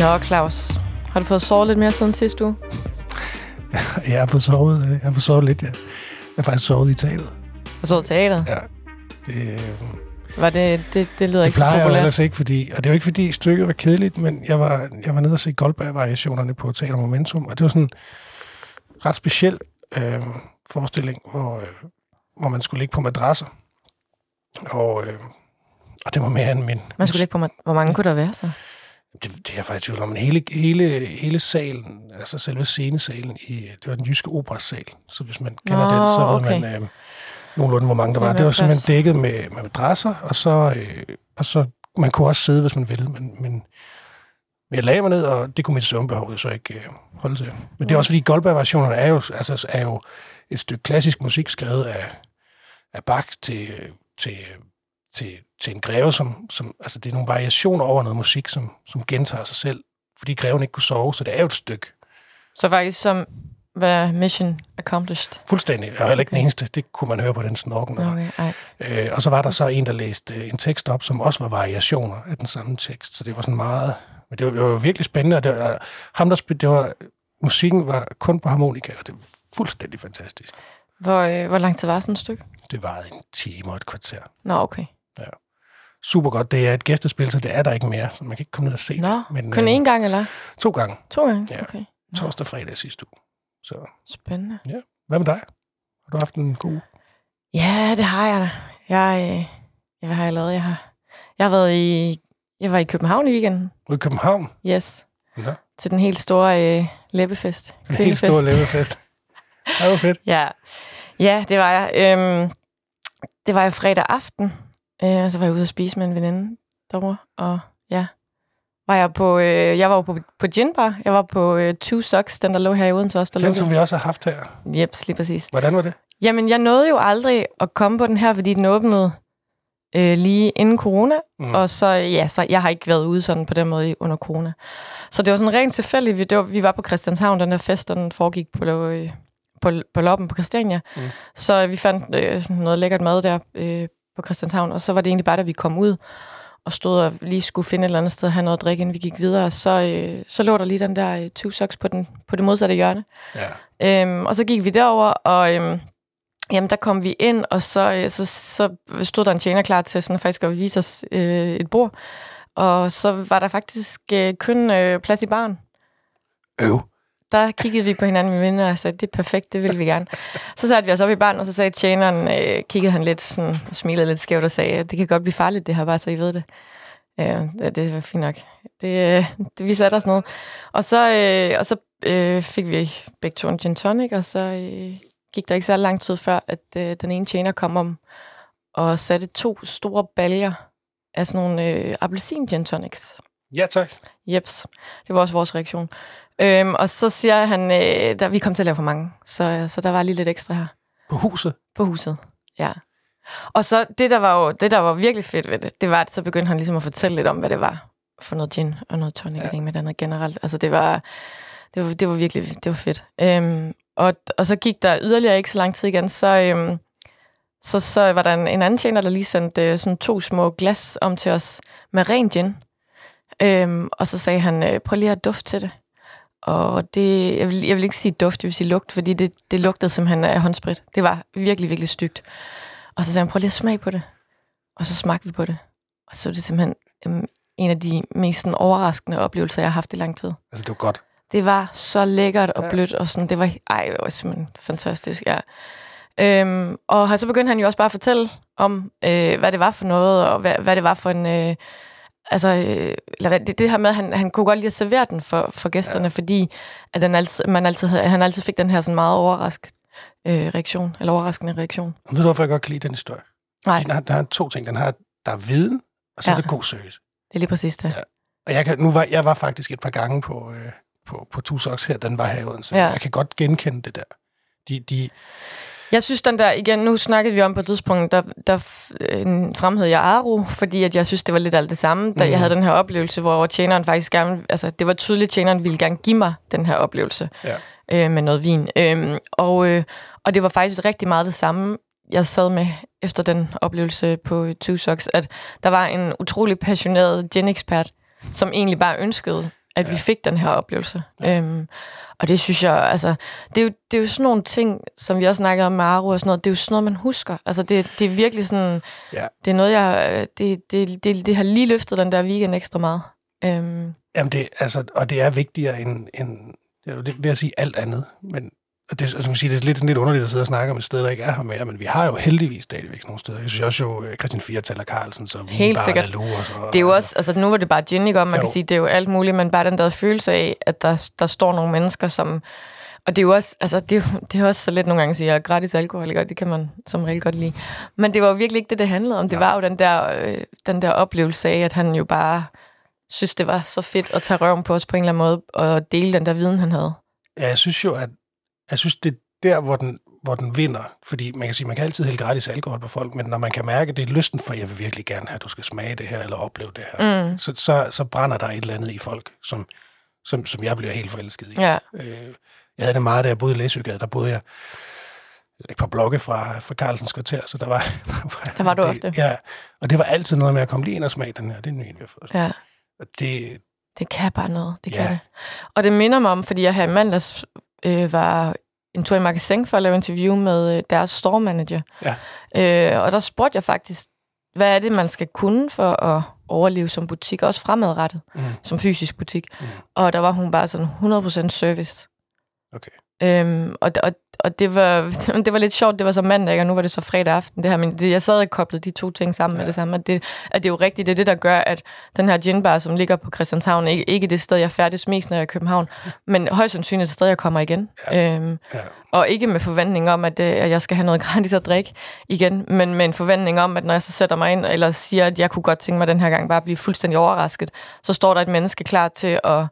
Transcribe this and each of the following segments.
Nå, Claus. Har du fået sovet lidt mere siden sidste uge? jeg har fået sovet, øh, jeg har fået sovet lidt, ja. Jeg har faktisk sovet i teateret. Har sovet i teateret? Ja. Det, øh, Var det, det, det lyder det ikke så plejer jeg jo populært. ellers ikke, fordi, og det er jo ikke, fordi stykket var kedeligt, men jeg var, jeg var nede og se Goldberg-variationerne på Teater Momentum, og det var sådan en ret speciel øh, forestilling, hvor, øh, hvor man skulle ligge på madrasser. Og, øh, og det var mere end min... Man skulle ikke på mig. Hvor mange kunne der være så? Det, det er jeg faktisk tvivl om, men hele, hele, hele salen, altså selve scenesalen, i, det var den jyske operasal, så hvis man kender Nå, den, så ved okay. man øh, nogenlunde, hvor mange der var. Det var plads. simpelthen dækket med, med madrasser, og så, øh, og så, man kunne også sidde, hvis man ville, men, men, jeg lagde mig ned, og det kunne mit søvnbehov så ikke øh, holde til. Men det er også fordi, Goldberg-versionerne er jo, altså, er jo et stykke klassisk musik skrevet af, af Bach til, til, til, til en greve, som, som, altså det er nogle variationer over noget musik, som, som gentager sig selv, fordi greven ikke kunne sove, så det er jo et stykke. Så faktisk som hvad mission accomplished. Fuldstændig. Jeg er heller ikke den Okay. eneste. Det kunne man høre på den snorken. Og, Okay, ej. øh, og så var der så en, der læste øh, en tekst op, som også var variationer af den samme tekst. Så det var sådan meget... Men det var, det var virkelig spændende, og det var, ham, der spil, det var, musikken var kun på harmonika, og det var fuldstændig fantastisk. Hvor, øh, hvor lang tid var sådan et stykke? Det varede en time og et kvarter. Nå, okay. Super godt. Det er et gæstespil, så det er der ikke mere, så man kan ikke komme ned og se Nå, det. Men, kun øh, én gang, eller? To gange. To gange? Ja. Okay. Torsdag og fredag sidste uge. Så Spændende. hvad med dig? Har du haft en god uge? Ja, det har jeg da. Jeg, øh, ja, hvad har jeg lavet? Jeg har, jeg har været i, jeg var i København i weekenden. I København? Yes. Nå, Til den helt store øh, læbefest. en helt stor Kvindefest. levefest. Det var fedt. Ja. ja, det var jeg. Øhm, det var jeg fredag aften. Øh, og så var jeg ude at spise med en veninde derovre. Og ja, var jeg på, øh, jeg var jo på, på gin bar. Jeg var på øh, Two Socks, den der lå her i Odense også. Der Den, lå som vi også har haft her. Jeps, lige præcis. Hvordan var det? Jamen, jeg nåede jo aldrig at komme på den her, fordi den åbnede øh, lige inden corona. Mm. Og så, ja, så jeg har ikke været ude sådan på den måde under corona. Så det var sådan rent tilfældigt. Vi, det var, vi var på Christianshavn, den der fest, og den foregik på, øh, på, på loppen på Christiania. Mm. Så vi fandt øh, sådan noget lækkert mad der øh, på Christianshavn, og så var det egentlig bare, da vi kom ud og stod og lige skulle finde et eller andet sted at have noget at drikke, inden vi gik videre, så, øh, så lå der lige den der øh, two socks på, den, på det modsatte hjørne. Ja. Øhm, og så gik vi derover, og øhm, jamen, der kom vi ind, og så, øh, så, så stod der en tjener klar til sådan, faktisk at vise os øh, et bord. Og så var der faktisk øh, kun øh, plads i baren. Øv. Der kiggede vi på hinanden med venner og sagde, det er perfekt, det vil vi gerne. Så satte vi os op i baren, og så sagde tjeneren, øh, kiggede han lidt sådan, og smilede lidt skævt og sagde, det kan godt blive farligt det her, bare så I ved det. Øh, det, det var fint nok. Det, øh, det, vi satte os ned. Og så, øh, og så øh, fik vi begge to en gin tonic, og så øh, gik der ikke så lang tid før, at øh, den ene tjener kom om og satte to store baljer af sådan nogle øh, appelsin gin tonics. Ja, tak. Jeps, det var også vores reaktion. Øhm, og så siger han, øh, der, vi kom til at lave for mange, så, så der var lige lidt ekstra her På huset. på huset. Ja. Og så det, der var jo det, der var virkelig fedt ved det, det var, at så begyndte han ligesom at fortælle lidt om, hvad det var for noget gin og noget tonic, Ja. ja. med andet generelt. Altså det var, det var, det var virkelig, det var fedt. Øhm, og, og så gik der yderligere ikke så lang tid igen, så, øhm, så, så var der en, en anden tjener, der lige sendte øh, sådan to små glas om til os med ren gin. Øhm, og så sagde han, øh, prøv lige at dufte til det. Og det, jeg vil, jeg vil ikke sige duft, jeg vil sige lugt, fordi det, det lugtede simpelthen af håndsprit. Det var virkelig, virkelig stygt. Og så sagde han, prøv lige at smage på det. Og så smagte vi på det. Og så var det simpelthen øhm, en af de mest sådan, overraskende oplevelser, jeg har haft i lang tid. Altså, det var godt. Det var så lækkert og Ja. blødt, og sådan, det var, ej, det var simpelthen fantastisk, ja. Øhm, og så begyndte han jo også bare at fortælle om, øh, hvad det var for noget, og hvad, hvad det var for en... Øh, altså, øh, eller det, det her med, at han, han kunne godt lide at servere den for, for gæsterne, ja. fordi at den altid, man altid, han altid fik den her sådan meget overrasket øh, reaktion, eller overraskende reaktion. Og ved du, hvorfor jeg godt kan lide den historie? Nej, Den har, der er to ting. Den har, der er viden, og så ja. Er det god service. det er lige præcis det. Ja. Og jeg, kan, nu var, jeg var faktisk et par gange på, øh, på, på Tusox her, den var her i Odense. Ja. Jeg kan godt genkende det der. De, de, Jeg synes, den der, igen, nu snakkede vi om på et tidspunkt, der, der øh, fremhævede jeg Aro, fordi at jeg synes, det var lidt alt det samme, da Mhm. jeg havde den her oplevelse, hvor tjeneren faktisk gerne, altså det var tydeligt, at tjeneren ville gerne give mig den her oplevelse Ja. øh, med noget vin. Øhm, og, øh, og det var faktisk rigtig meget det samme, jeg sad med efter den oplevelse på Two Socks, at der var en utrolig passioneret gin-ekspert, som egentlig bare ønskede at ja. vi fik den her oplevelse. Ja. Øhm, og det synes jeg, altså, det er, jo, det er jo sådan nogle ting, som vi også snakkede om med Aru og sådan noget, det er jo sådan noget, man husker. Altså, det, det er virkelig sådan, ja. det er noget, jeg, det, det, det, det har lige løftet den der weekend ekstra meget. Øhm. Jamen, det, altså, og det er vigtigere end, end det vil jeg sige, alt andet. Men og det, altså, man sige, det er lidt, sådan lidt underligt at sidde og snakke om et sted, der ikke er her mere, men vi har jo heldigvis stadigvæk nogle steder. Jeg synes også jo, øh, Christian Fiertal og Carlsen, som Helt bare sikkert. Og så, det er jo også, altså nu var det bare Ginny om, man jo. kan sige, det er jo alt muligt, men bare den der følelse af, at der, der står nogle mennesker, som, og det er jo også, altså, det er, jo, det er også så lidt nogle gange at sige, at gratis alkohol, ikke? det kan man som regel godt lide. Men det var jo virkelig ikke det, det handlede om. Det ja. var jo den der, øh, den der oplevelse af, at han jo bare synes, det var så fedt at tage røven på os på en eller anden måde, og dele den der viden, han havde. Ja, jeg synes jo, at jeg synes, det er der, hvor den, hvor den vinder. Fordi man kan sige, man kan altid hælde gratis alkohol på folk, men når man kan mærke, at det er lysten for, jeg vil virkelig gerne have, at du skal smage det her, eller opleve det her, mm. så, så, så brænder der et eller andet i folk, som, som, som jeg bliver helt forelsket i. Ja. Øh, jeg havde det meget, da jeg boede i Læsøgade, der boede jeg et par blokke fra, fra Carlsens kvarter, så der var... Der var du det, ofte. Ja, og det var altid noget med at komme lige ind og smage den her. Det er en vi har. Ja. Og det, det kan bare noget, det kan ja. det. Og det minder mig om, fordi jeg her i mandags øh, var en tur i magasin for at lave interview med øh, deres store manager. Ja. Øh, og der spurgte jeg faktisk, hvad er det, man skal kunne for at overleve som butik, også fremadrettet, mm. som fysisk butik. Mm. Og der var hun bare sådan 100% service. Okay. Øhm, og, og, og det var, det var lidt sjovt, det var så mandag, og nu var det så fredag aften, det her, men det, jeg sad og koblede de to ting sammen ja. med det samme, at det, at det er jo rigtigt, det er det, der gør, at den her ginbar, som ligger på Christianshavn, ikke, ikke det sted, jeg færdes mest, når jeg er i København, men højst sandsynligt det sted, jeg kommer igen. Ja. Øhm, ja. Og ikke med forventning om, at, øh, at jeg skal have noget gratis at drikke igen, men med en forventning om, at når jeg så sætter mig ind, eller siger, at jeg kunne godt tænke mig den her gang bare at blive fuldstændig overrasket, så står der et menneske klar til at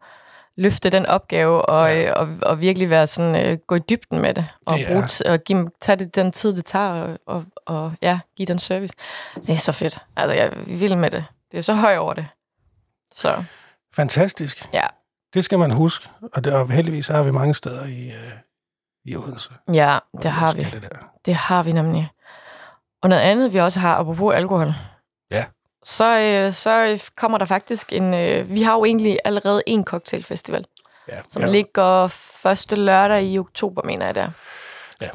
løfte den opgave og, ja. og, og virkelig være sådan, uh, gå i dybden med det og, det bruge, og give, tage det den tid, det tager og, og, og ja, give den service. Det er så fedt. Altså, jeg er vild med det. Det er så høj over det. Så. Fantastisk. Ja. Det skal man huske, og, det, og heldigvis har vi mange steder i, uh, i Odense. Ja, det har vi. Det, der. det har vi nemlig. Og noget andet, vi også har, apropos alkohol. Så, øh, så kommer der faktisk en... Øh, vi har jo egentlig allerede en cocktailfestival, ja, som ja. ligger første lørdag i oktober, mener jeg der. Ja.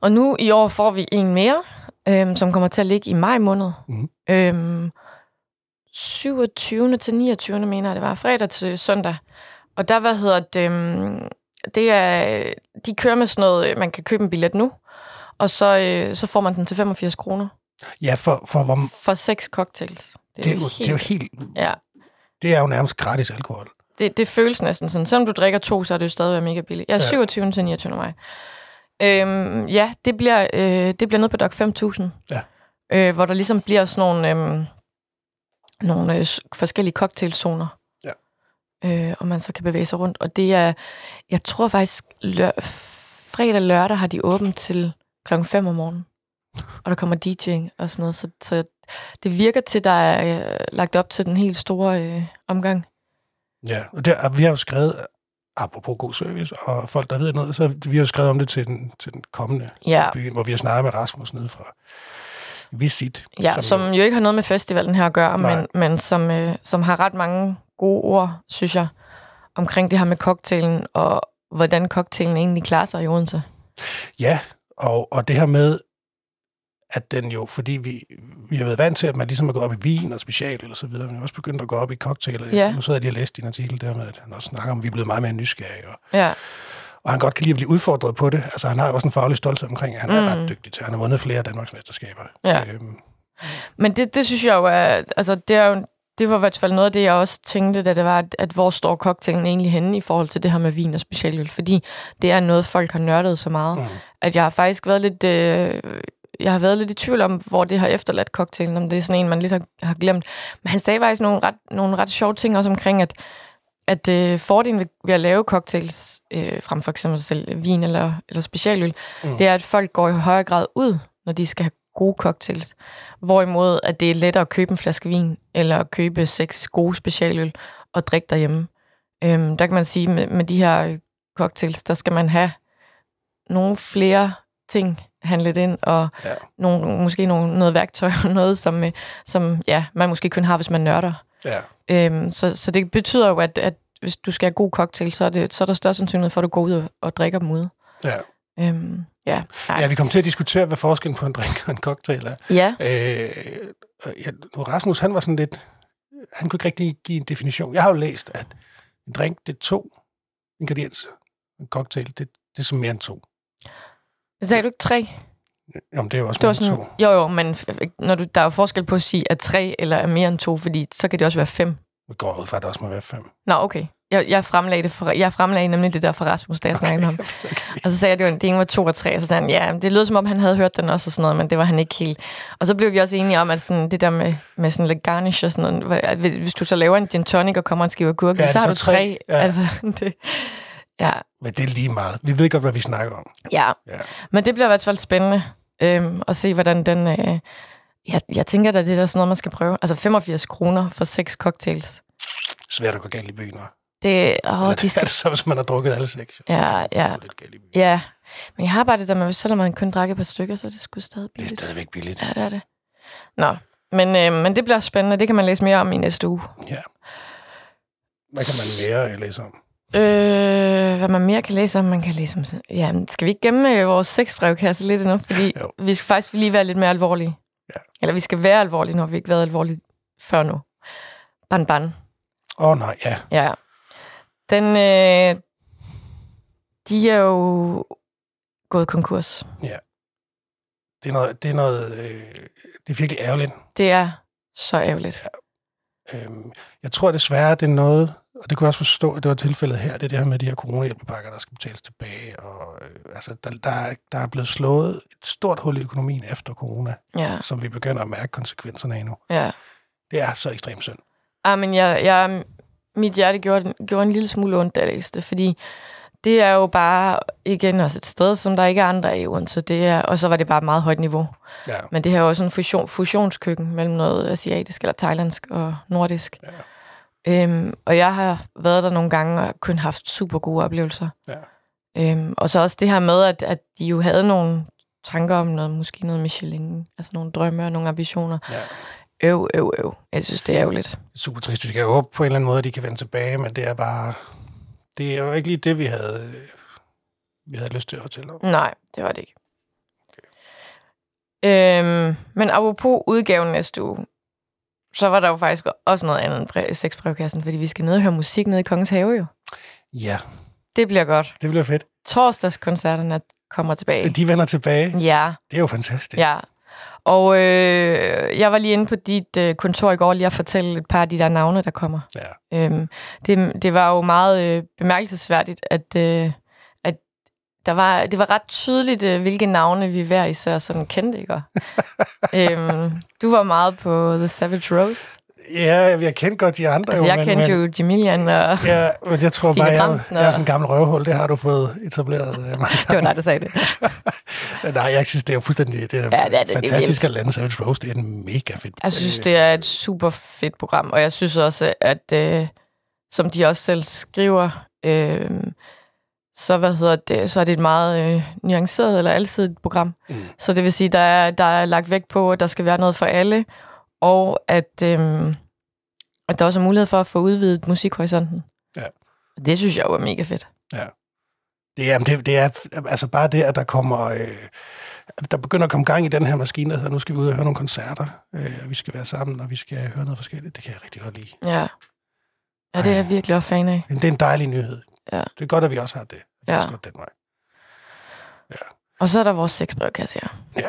Og nu i år får vi en mere, øh, som kommer til at ligge i maj måned. Mm. Øh, 27. til 29. mener jeg, det var fredag til søndag. Og der, hvad hedder det, øhm, det er, de kører med sådan noget, man kan købe en billet nu, og så, øh, så får man den til 85 kroner. Ja, for... For, hvor... for seks cocktails. Det er, det er, jo, helt... det er jo helt... Ja. Det er jo nærmest gratis alkohol. Det, det føles næsten sådan. Selvom du drikker to, så er det jo stadig mega billigt. Jeg er ja. 27. til 29. maj. Øhm, ja, det bliver, øh, det bliver ned på Dok 5000. Ja. Øh, hvor der ligesom bliver sådan nogle, øh, nogle øh, forskellige cocktailzoner. Ja. Øh, og man så kan bevæge sig rundt. Og det er, jeg tror faktisk, lør- fredag lørdag har de åbent til klokken 5 om morgenen og der kommer DJ'ing og sådan noget. Så, så det virker til, der er øh, lagt op til den helt store øh, omgang. Ja, og der, vi har jo skrevet, apropos god service, og folk, der ved noget, så vi har jo skrevet om det til den, til den kommende ja. byen, hvor vi har snakket med Rasmus nede fra Visit. Ja, som, som jo ikke har noget med festivalen her at gøre, men, men som, øh, som har ret mange gode ord, synes jeg, omkring det her med cocktailen, og hvordan cocktailen egentlig klarer sig i Odense. Ja, og, og det her med, at den jo, fordi vi, vi har været vant til, at man ligesom er gået op i vin og special eller så videre, men vi også begyndt at gå op i cocktail. Ja. Nu sidder jeg lige og læst din artikel der med, at han også snakker om, at vi er blevet meget mere nysgerrige. Og, ja. og han godt kan lide at blive udfordret på det. Altså han har jo også en faglig stolthed omkring, at han mm. er ret dygtig til. Han har vundet flere Danmarks mesterskaber. Ja. Øhm. Men det, det synes jeg jo er, altså det er jo, det var i hvert fald noget af det, jeg også tænkte, da det var, at, at hvor står cocktailen egentlig henne i forhold til det her med vin og specialøl? Fordi det er noget, folk har nørdet så meget, mm. at jeg har faktisk været lidt... Øh, jeg har været lidt i tvivl om, hvor det har efterladt cocktailen, om det er sådan en, man lidt har, har glemt. Men han sagde faktisk nogle ret, nogle ret sjove ting også omkring, at, at øh, fordelen ved, ved at lave cocktails, øh, frem for eksempel selv vin eller, eller specialøl, mm. det er, at folk går i højere grad ud, når de skal have gode cocktails. Hvorimod, at det er lettere at købe en flaske vin, eller at købe seks gode specialøl og drikke derhjemme. Øhm, der kan man sige, med, med de her cocktails, der skal man have nogle flere ting handlet ind, og ja. nogle, måske nogle, noget værktøj, noget som, øh, som ja, man måske kun har, hvis man nørder. Ja. Øhm, så, så det betyder jo, at, at hvis du skal have god cocktail, så er, det, så er der større sandsynlighed for, at du går ud og, og drikker dem ude. Ja. Øhm, ja. Nej. ja, vi kom til at diskutere, hvad forskellen på en drink og en cocktail er. ja. Øh, ja, Rasmus, han var sådan lidt... Han kunne ikke rigtig give en definition. Jeg har jo læst, at en drink, det er to ingredienser. En cocktail, det, det er som mere end to. Sagde du ikke tre? Jamen, det er jo også Det var sådan, to. jo, jo, men når du, der er jo forskel på at sige, at tre eller er mere end to, fordi så kan det også være fem. Vi går ud fra, at det også må være fem. Nå, okay. Jeg, jeg, fremlagde det for, jeg fremlagde nemlig det der for Rasmus, da jeg snakkede med ham. Og så sagde jeg, at det, var, det ene var to og tre, og så sagde han, ja, det lød som om, han havde hørt den også og sådan noget, men det var han ikke helt. Og så blev vi også enige om, at sådan, det der med, med sådan lidt garnish og sådan noget, at hvis du så laver en gin tonic og kommer en skive agurk, Ja, så det har du så tre. tre. Ja. Altså, det, ja, Men det er lige meget. Vi ved godt, hvad vi snakker om. ja. Ja. Men det bliver i hvert fald spændende øhm, at se, hvordan den... Øh, jeg, jeg tænker, at det er da sådan noget, man skal prøve. Altså 85 kroner for seks cocktails. Svært at gå galt i byen. hva'? Det, åh, Eller de det er skal... det så, hvis man har drukket alle seks. Ja, ja. Ja, men jeg har bare det der med, selvom man kun drikker et par stykker, så er det sgu stadig Det er billigt. stadigvæk billigt. Ja, det er det. Nå, men, øh, men det bliver spændende. Det kan man læse mere om i næste uge. Ja. Hvad kan man mere øh, læse om? Øh, hvad man mere kan læse om, man kan læse om... Ja, skal vi ikke gemme øh, vores sexbrevkasse lidt endnu? Fordi Jo. vi skal faktisk lige være lidt mere alvorlige. Ja. Eller vi skal være alvorlige, når vi ikke har været alvorlige før nu. Ban ban. Åh oh, nej, ja. Ja. Den, øh, de er jo gået konkurs. Det er noget, det er noget, øh, det er virkelig ærgerligt. Det er så ærgerligt. Øhm, jeg tror desværre, det er noget, og det kunne jeg også forstå, at det var tilfældet her, det er det her med de her coronahjælpepakker, der skal betales tilbage. Og, øh, altså, der, der, er, der er blevet slået et stort hul i økonomien efter corona, Ja, som vi begynder at mærke konsekvenserne af nu. ja. Det er så ekstremt synd. Ah, men jeg, jeg, mit hjerte gjorde, gjorde en lille smule ondt, da jeg læste det, fordi det er jo bare, igen, også et sted, som der ikke er andre i Odense. Det er, og så var det bare et meget højt niveau. Ja, Men det her er også en fusion, fusionskøkken mellem noget asiatisk eller thailandsk og nordisk. Ja. Øhm, og jeg har været der nogle gange og kun haft super gode oplevelser. Ja. Øhm, og så også det her med, at, at de jo havde nogle tanker om noget, måske noget Michelin, altså nogle drømme og nogle ambitioner. ja. Øv, øv, øv. Jeg synes, det er ærgerligt. Er super trist. Vi skal jo håbe på en eller anden måde, at de kan vende tilbage, men det er bare... Det er jo ikke lige det, vi havde, vi havde lyst til at fortælle om. Nej, det var det ikke. Øhm, men apropos udgaven næste uge, så var der jo faktisk også noget andet end bre- sexbrevkassen, fordi vi skal ned og høre musik nede i Kongens Have jo. Ja, Det bliver godt. det bliver fedt. Torsdagskoncerterne kommer tilbage. De vender tilbage. Ja, Det er jo fantastisk. ja. Og øh, jeg var lige inde på dit øh, kontor i går lige at fortælle et par af de der navne, der kommer. Ja. Øhm, det, det var jo meget øh, bemærkelsesværdigt, at, øh, at der var, det var ret tydeligt, øh, hvilke navne vi hver især sådan kendte, ikke? øhm, du var meget på The Savage Rose. Ja, jeg kendte godt de andre. Altså, jo, jeg men- kendte men- jo Jamilian, og Ja, men jeg tror Stine bare, jeg, Bramsen jeg er sådan en gammel røvhul. Det har du fået etableret. øh, det var dig, der sagde det. Nej, jeg synes, det er fuldstændig det er Ja, det er det. Det fantastisk vildt. at lande Savage Rose. Det er en mega fedt. Jeg synes, det er et super fedt program, og jeg synes også, at øh, som de også selv skriver, øh, så, hvad hedder det, så er det et meget øh, nuanceret eller alsidigt program. Mm. Så det vil sige, der er, der er lagt vægt på, at der skal være noget for alle, og at, øh, at der også er mulighed for at få udvidet musikhorisonten. Ja. Det synes jeg jo er mega fedt. Det er, det, det er altså bare det, at der kommer... Øh, der begynder at komme gang i den her maskine, der hedder, nu skal vi ud og høre nogle koncerter, øh, og vi skal være sammen, og vi skal høre noget forskelligt. Det kan jeg rigtig godt lide. Ja. Ja, det er jeg virkelig også fan af. Det er en dejlig nyhed. Ja. Det er godt, at vi også har det. Det er Ja. også godt den vej. Og så er der vores sexbrevkasse her. Ja.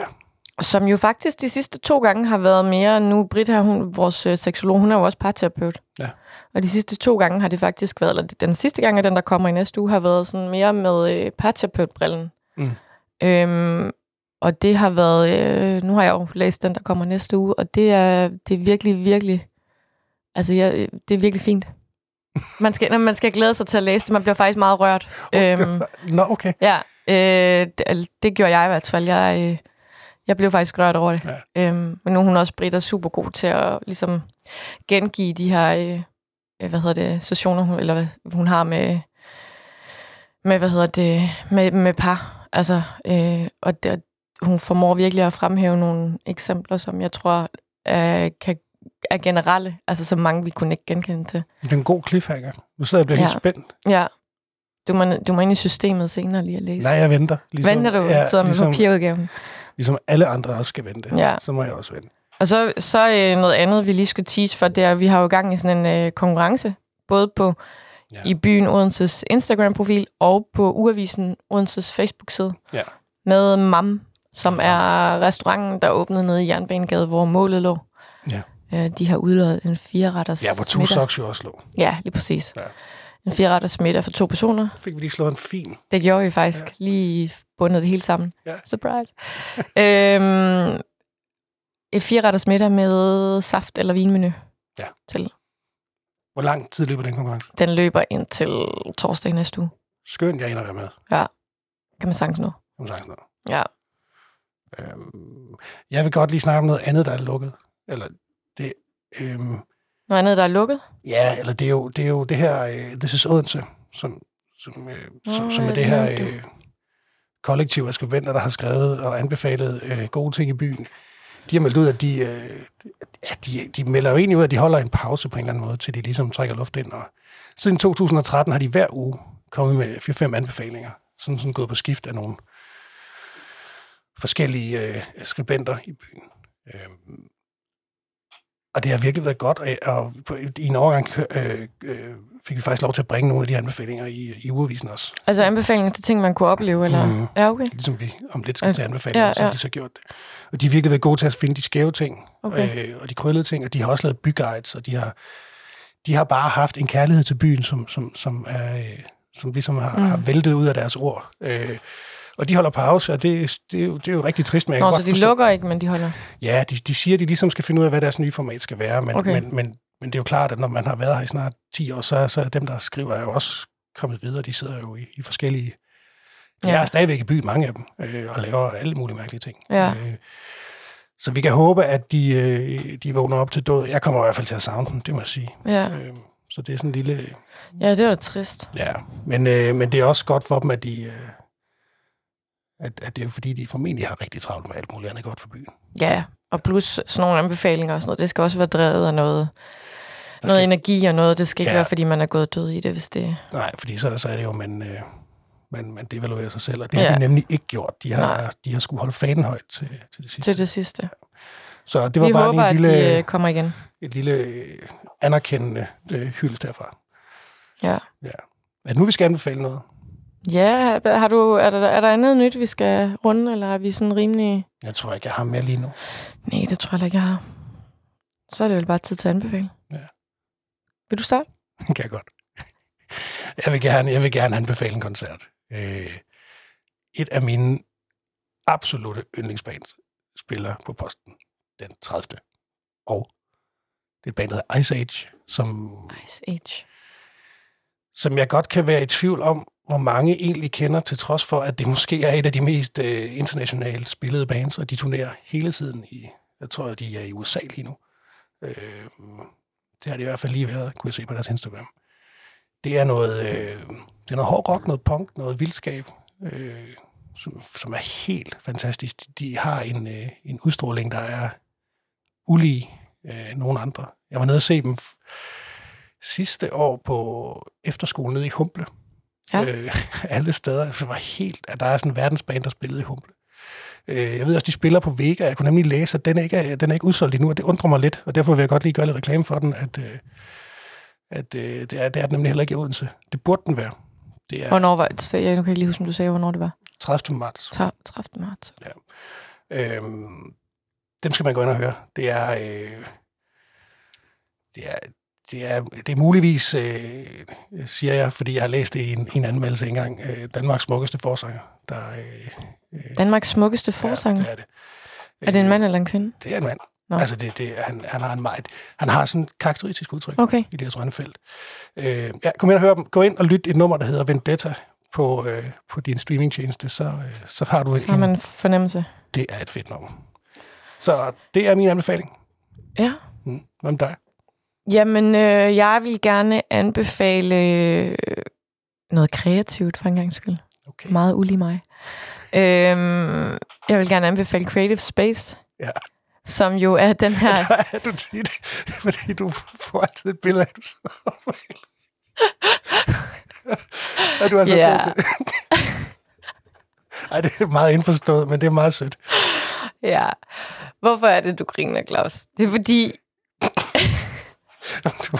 Som jo faktisk de sidste to gange har været mere... Nu, Britt her, hun, vores øh, seksolog, hun er jo også parterapeut. Ja. Og de sidste to gange har det faktisk været... Eller den sidste gang, og den, der kommer i næste uge, har været sådan mere med øh, parterapeutbrillen. Mm. Øhm, og det har været... Øh, nu har jeg jo læst den, der kommer næste uge, og det er, det er virkelig, virkelig... Altså, jeg, det er virkelig fint. Man skal, når man skal glæde sig til at læse det. Man bliver faktisk meget rørt. øhm, Nå, okay. Ja, øh, det, det gjorde jeg i hvert fald. Jeg, øh, jeg blev faktisk rørt over det. Ja. Øhm, men nu er hun også Britt er super god til at ligesom, gengive de her øh, øh, hvad hedder det, sessioner, hun, eller hvad hun har med, med, hvad hedder det, med, med par. Altså, øh, og det, hun formår virkelig at fremhæve nogle eksempler, som jeg tror øh, kan er generelle, altså så mange vi kunne ikke genkende til. Det er en god cliffhanger. Nu sidder jeg og bliver ja. Helt spændt. Ja. Du må, du må ind i systemet senere lige at læse. Nej, jeg venter. Ligesom, Venter du, ja, sidder med ligesom, papirudgaven. ligesom alle andre også skal vente. Ja. Så må jeg også vente. Og så, så øh, noget andet, vi lige skal tease for, det er, at vi har jo gang i sådan en øh, konkurrence, både på Ja. i byen Odenses Instagram-profil og på Uavisen Odenses Facebook-side Ja. med MAM, som er restauranten, der åbnede nede i Jernbanegade, hvor målet lå. Ja. Øh, de har udløjet en fireretters Ja, hvor to middag. socks jo også lå. Ja, lige præcis. Ja. En fireretters middag for to personer. Fik vi lige slået en fin. Det gjorde vi faktisk. Ja. Ja. Lige bundet det hele sammen. Ja. Surprise. øhm, et fireretters middag med saft eller vinmenu. Ja. Til. Hvor lang tid løber den konkurrence? Den løber indtil torsdag næste uge. Skønt, jeg ender være med. Kan man sagtens nå. Som sagt noget. Ja. Øhm, jeg vil godt lige snakke om noget andet, der er lukket. Eller det... Øhm, Noget andet, der er lukket? ja, eller det er jo det, er jo det her... Uh, This is Odense, som, som, øh, som, Nå, som er ja, det her øh, kollektiv af skribenter, der har skrevet og anbefalet øh, gode ting i byen. De har meldt ud, at de, øh, ja, de, de melder jo egentlig ud, at de holder en pause på en eller anden måde, til de ligesom trækker luft ind. Og siden 2013 har de hver uge kommet med 4-5 anbefalinger, sådan, sådan gået på skift af nogle forskellige øh, skribenter i byen. Øhm, og det har virkelig været godt, og, i en overgang øh, øh, fik vi faktisk lov til at bringe nogle af de anbefalinger i, i ugeavisen også. Altså anbefalinger til ting, man kunne opleve, eller? Mhm. Ja, okay. Ligesom vi om lidt skal til anbefalinger, ja, så har ja. de så gjort det. Og de har virkelig været gode til at finde de skæve ting, okay. øh, og de krøllede ting, og de har også lavet byguides, og de har, de har bare haft en kærlighed til byen, som, som, som, er, øh, som ligesom har, Mm. mm. har væltet ud af deres ord. Øh, og de holder pause, og det, det, er, jo, det er jo rigtig trist, men jeg Nå, så de forstå, lukker ikke, men de holder. Ja, de, de siger, at de ligesom skal finde ud af, hvad deres nye format skal være, men, Okay. men, men, men det er jo klart, at når man har været her i snart 10 år, så, så er dem, der skriver, er jo også kommet videre. De sidder jo i, i forskellige... De Ja. er stadigvæk i byen, mange af dem, øh, og laver alle mulige mærkelige ting. Ja. Øh, så vi kan håbe, at de, øh, de vågner op til død. Jeg kommer i hvert fald til at savne dem, det må jeg sige. Ja, Øh, så det er sådan en lille... ja det var da trist. Ja, men, øh, men det er også godt for dem, at de... Øh, at, at det er jo fordi, de formentlig har rigtig travlt med alt muligt andet godt for byen. Ja, og plus sådan nogle anbefalinger og sådan noget, det skal også være drevet af noget, Der noget skal- energi og noget. Det skal ikke Ja. være, fordi man er gået død i det, hvis det... Nej, fordi så, så er det jo, man, øh, man, man devaluerer sig selv, og det har Ja. de nemlig ikke gjort. De har, Nej. de har skulle holde fanen højt til, til det sidste. Til det sidste. Så det var Vi bare håber, et lille, at de øh, kommer igen. et lille øh, anerkendende øh, hyldest derfra. Ja. Ja. Er det nu, vi skal anbefale noget? Ja, har du, er, der, er der andet nyt, vi skal runde, eller er vi sådan rimelig... Jeg tror ikke, jeg har mere lige nu. Nej, det tror jeg ikke, jeg har. Så er det vel bare tid til at anbefale. Ja. Vil du starte? kan jeg godt. Jeg vil gerne, jeg vil gerne anbefale en koncert. Øh, et af mine absolute yndlingsbands spiller på posten den 30. Og det er et band, der hedder Ice Age, som, Ice Age. som jeg godt kan være i tvivl om, hvor mange egentlig kender, til trods for, at det måske er et af de mest øh, internationalt spillede bands, og de turnerer hele tiden i, jeg tror, de er i USA lige nu. Øh, det har de i hvert fald lige været, kunne jeg se på deres Instagram. Det er noget, øh, det er noget hård rock, noget punk, noget vildskab, øh, som, som er helt fantastisk. De har en, øh, en udstråling, der er ulig øh, nogen andre. Jeg var nede og se dem f- sidste år på efterskolen nede i Humble. Ja. Øh, alle steder. Det var helt, at der er sådan en verdensbane, der spillede i Humble. Øh, jeg ved også, de spiller på Vega. Jeg kunne nemlig læse, at den ikke er, den er ikke udsolgt endnu, og det undrer mig lidt. Og derfor vil jeg godt lige gøre lidt reklame for den, at, øh, at øh, det, er, det er den nemlig heller ikke i Odense. Det burde den være. Det er Hvornår var det? Så Jeg nu kan ikke lige huske, om du sagde, hvornår det var. 30. marts. 30. marts. Øhm, dem skal man gå ind og høre. Det er, øh, det er, det er, det er muligvis, øh, siger jeg, fordi jeg har læst det i en, i en anmeldelse engang, øh, Danmarks smukkeste forsanger. Der, øh, øh, Danmarks smukkeste forsanger. Ja, det er det. Er det en Øh, mand eller en kvinde? Det er en mand. Nå. Altså, det, det, han, han, har en meget, han har sådan et karakteristisk udtryk Okay. i det her Rønnefelt. Øh, ja, kom ind og hør dem. Gå ind og lyt et nummer, der hedder Vendetta på, øh, på din streamingtjeneste, så, øh, så har du Så har en, man en fornemmelse. det er et fedt nummer. Så det er min anbefaling. Ja. Mm. Hvad med dig? Jamen, øh, jeg vil gerne anbefale øh, noget kreativt for en gang skyld. Okay. Meget ulig mig. Øhm, jeg vil gerne anbefale Creative Space, Ja. som jo er den her... Der er du tit, fordi du får altid et billede af, du sidder og du er så Ja. god til Ej, det er meget indforstået, men det er meget sødt. Ja. Hvorfor er det, du griner, Claus? Det er fordi, Du,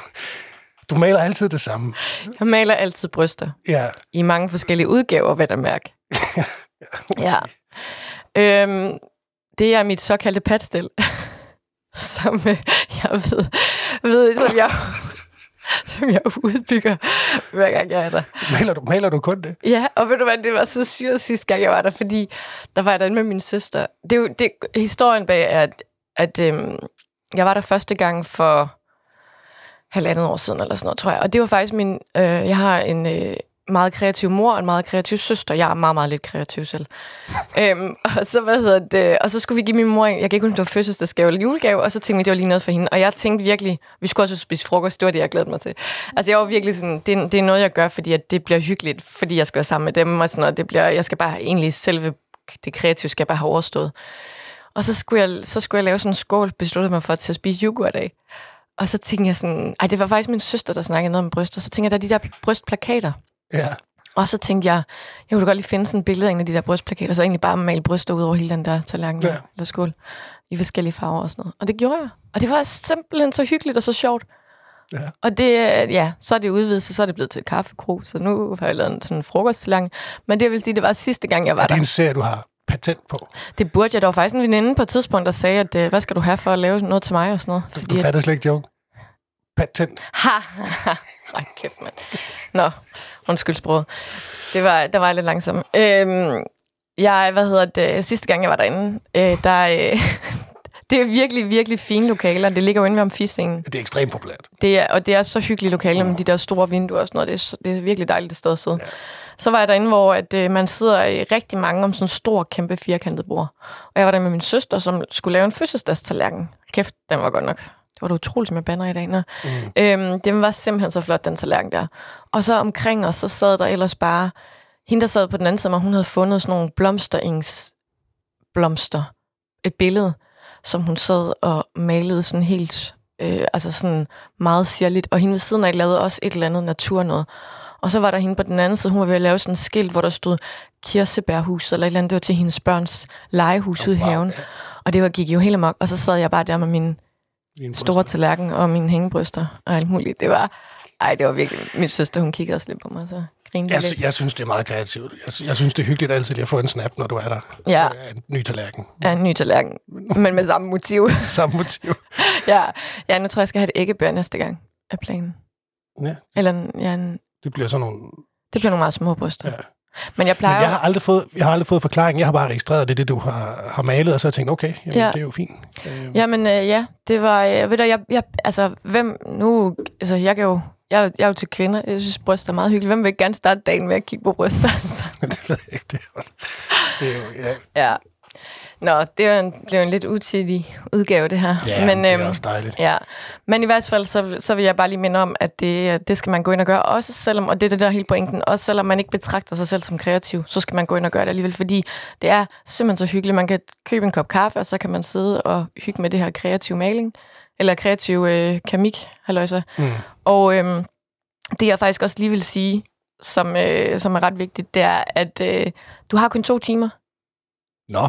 du maler altid det samme. jeg maler altid bryster. Ja, I mange forskellige udgaver, vil jeg mærke. Ja. sige. Øhm, det er mit såkaldte patstil, som øh, jeg ved, ved som jeg, som jeg udbygger, hver gang jeg er der. Maler du, maler du kun det? Ja, og ved du hvad, det var så syret sidste gang, jeg var der, fordi der var jeg derinde med min søster. Det er jo, det, historien bag er, at, at øhm, jeg var der første gang for halvandet år siden, eller sådan noget, tror jeg. Og det var faktisk min... Øh, jeg har en øh, meget kreativ mor og en meget kreativ søster. Jeg er meget, meget lidt kreativ selv. øhm, og så, hvad hedder det, og så skulle vi give min mor, en, jeg kan ikke huske, om det var fødselsdagsgave eller julegave, og så tænkte vi, det var lige noget for hende. Og jeg tænkte virkelig, vi skulle også spise frokost, det var det, jeg glædede mig til. Altså jeg var virkelig sådan, det, er- det er noget, jeg gør, fordi at det bliver hyggeligt, fordi jeg skal være sammen med dem, og sådan noget. Det bliver, jeg skal bare egentlig selve det kreative skal jeg bare have overstået. Og så skulle jeg, så skulle jeg lave sådan en skål, besluttede mig for til at spise yoghurt af. Og så tænkte jeg sådan, ej, det var faktisk min søster, der snakkede noget om bryster. Så tænkte jeg, der er de der brystplakater. Ja. Og så tænkte jeg, jeg kunne da godt lige finde sådan et billede af en af de der brystplakater, så egentlig bare male bryster ud over hele den der tallerken Ja. eller skål i forskellige farver og sådan noget. Og det gjorde jeg. Og det var simpelthen så hyggeligt og så sjovt. Ja. Og det, ja, så er det udvidet, så er det blevet til et kaffekrog, så nu har jeg lavet en sådan frokosttallerken. Men det vil sige, det var sidste gang, jeg var Er det der. en serie, du har patent på? Det burde jeg. Der var faktisk en veninde på et tidspunkt, der sagde, at øh, hvad skal du have for at lave noget til mig og sådan noget. Fordi du at- fatter slet ikke joke. Patent. Ha! Nej, kæft, mand. Nå, undskyld sproget. Det var, der var lidt langsom. Øhm, jeg, hvad hedder det, sidste gang jeg var derinde, øh, der, øh, det er virkelig, virkelig fine lokaler. Det ligger jo inde ved amfiscenen. Det er ekstremt populært. Det er, og det er så hyggelige lokaler med de der store vinduer og sådan noget. Det er, det er virkelig dejligt et sted at sidde. Ja. Så var jeg derinde, hvor at, øh, man sidder i rigtig mange om sådan en stor, kæmpe firkantet bord. Og jeg var der med min søster, som skulle lave en fødselsdagstallerken. Kæft, den var godt nok. Det var da utroligt, som jeg bander i dag. Nå. Mm. Øhm, den var simpelthen så flot, den tallerken der. Og så omkring os, så sad der ellers bare... Hende, der sad på den anden side, hun havde fundet sådan nogle blomsterings blomster. Et billede, som hun sad og malede sådan helt... Øh, altså sådan meget sirligt. Og hende ved siden af lavede også et eller andet natur noget. Og så var der hende på den anden side, hun var ved at lave sådan en skilt, hvor der stod kirsebærhus, eller et eller andet. Det var til hendes børns legehus oh, ude i wow, haven. Og det var, gik jo helt amok. Og så sad jeg bare der med min store tallerken og mine hængebryster og alt muligt. Det var, ej, det var virkelig, min søster, hun kiggede også lidt på mig, så grinede Jeg, lidt. jeg synes, det er meget kreativt. Jeg, jeg synes, det er hyggeligt altid lige at få en snap, når du er der. Ja. Af En ny tallerken. Ja, en ny tallerken, men med samme motiv. Samme motiv. ja. ja, nu tror jeg, jeg skal have et æggebær næste gang af planen. Ja, Eller ja, en, det bliver sådan nogle... det bliver nogle meget små bryster. Ja. Men jeg plejer Men jeg har aldrig fået, jeg har aldrig fået forklaring. Jeg har bare registreret, det det, du har, har malet, og så har jeg tænkt, okay, jamen, Ja. det er jo fint. Øh, Jamen, øh, ja, det var... Øh, ved du, jeg, jeg, altså, hvem nu... Altså, jeg kan jo... Jeg, jeg er jo til kvinder. Jeg synes, bryster er meget hyggeligt. Hvem vil gerne starte dagen med at kigge på bryster? Altså? det ved jeg ikke. Det er, også, det er jo, ja, Ja. Nå, det blev en lidt utidig udgave, det her. ja Men, det er øhm, også dejligt. Ja, men i hvert fald, så, så vil jeg bare lige minde om, at det, det skal man gå ind og gøre, også selvom, og det er det der er hele pointen, også selvom man ikke betragter sig selv som kreativ, så skal man gå ind og gøre det alligevel, fordi det er simpelthen så hyggeligt. Man kan købe en kop kaffe, og så kan man sidde og hygge med det her kreative maling, eller kreativ øh, kamik, halløjsa. Mm. Og øhm, det jeg faktisk også lige vil sige, som, øh, som er ret vigtigt, det er, at øh, du har kun to timer. Nå,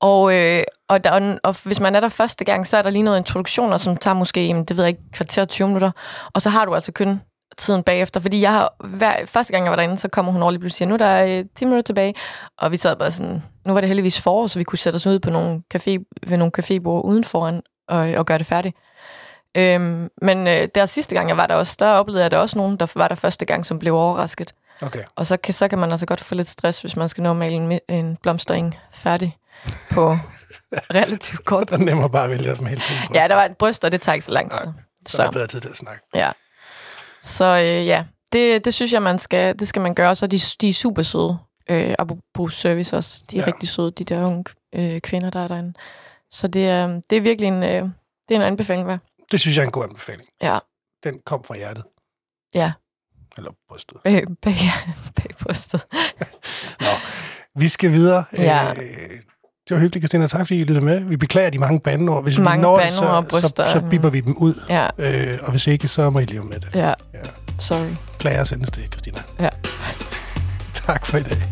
Og, øh, og, der, og hvis man er der første gang, så er der lige noget introduktioner, som tager måske, jamen, det ved jeg ikke, kvarter 20 minutter. Og så har du altså kun tiden bagefter. Fordi jeg har, hver, første gang jeg var derinde, så kommer hun over lige pludselig og siger, nu er der øh, 10 minutter tilbage. Og vi sad bare sådan, nu var det heldigvis forår, så vi kunne sætte os ud på nogle café, ved nogle cafébord uden foran og, og gøre det færdigt. Øhm, men øh, der sidste gang, jeg var der også, der oplevede jeg der også nogen, der var der første gang, som blev overrasket okay. Og så kan, så kan man altså godt få lidt stress, hvis man skal nå at male en, en blomstring færdig på relativt kort Det er tid. nemmere bare at vælge helt fint. Ja, der var et bryst, og det tager ikke så lang tid. Nej, Så er Så, bedre tid til at snakke. ja. Så øh, ja, det, det synes jeg, man skal, det skal man gøre. Så de, de er super søde. Øh, apropos service også. De er Ja. rigtig søde, de der unge øh, kvinder, der er derinde. Så det er, det er virkelig en, øh, det er en anbefaling værd. Det synes jeg er en god anbefaling. Ja. Den kom fra hjertet. Ja. Eller brystet. Bag, bag, bag brystet. Nå, vi skal videre. Ja. Øh, Det var hyggeligt, Christina. Tak, fordi I lyttede med. Vi beklager de mange bandeord. Hvis Mange vi når det, så, bryster. så, så bipper vi dem ud. Ja, Øh, og hvis ikke, så må I leve med det. ja. Ja. Sorry. Klager sendes det, Christina. Ja. tak for i dag.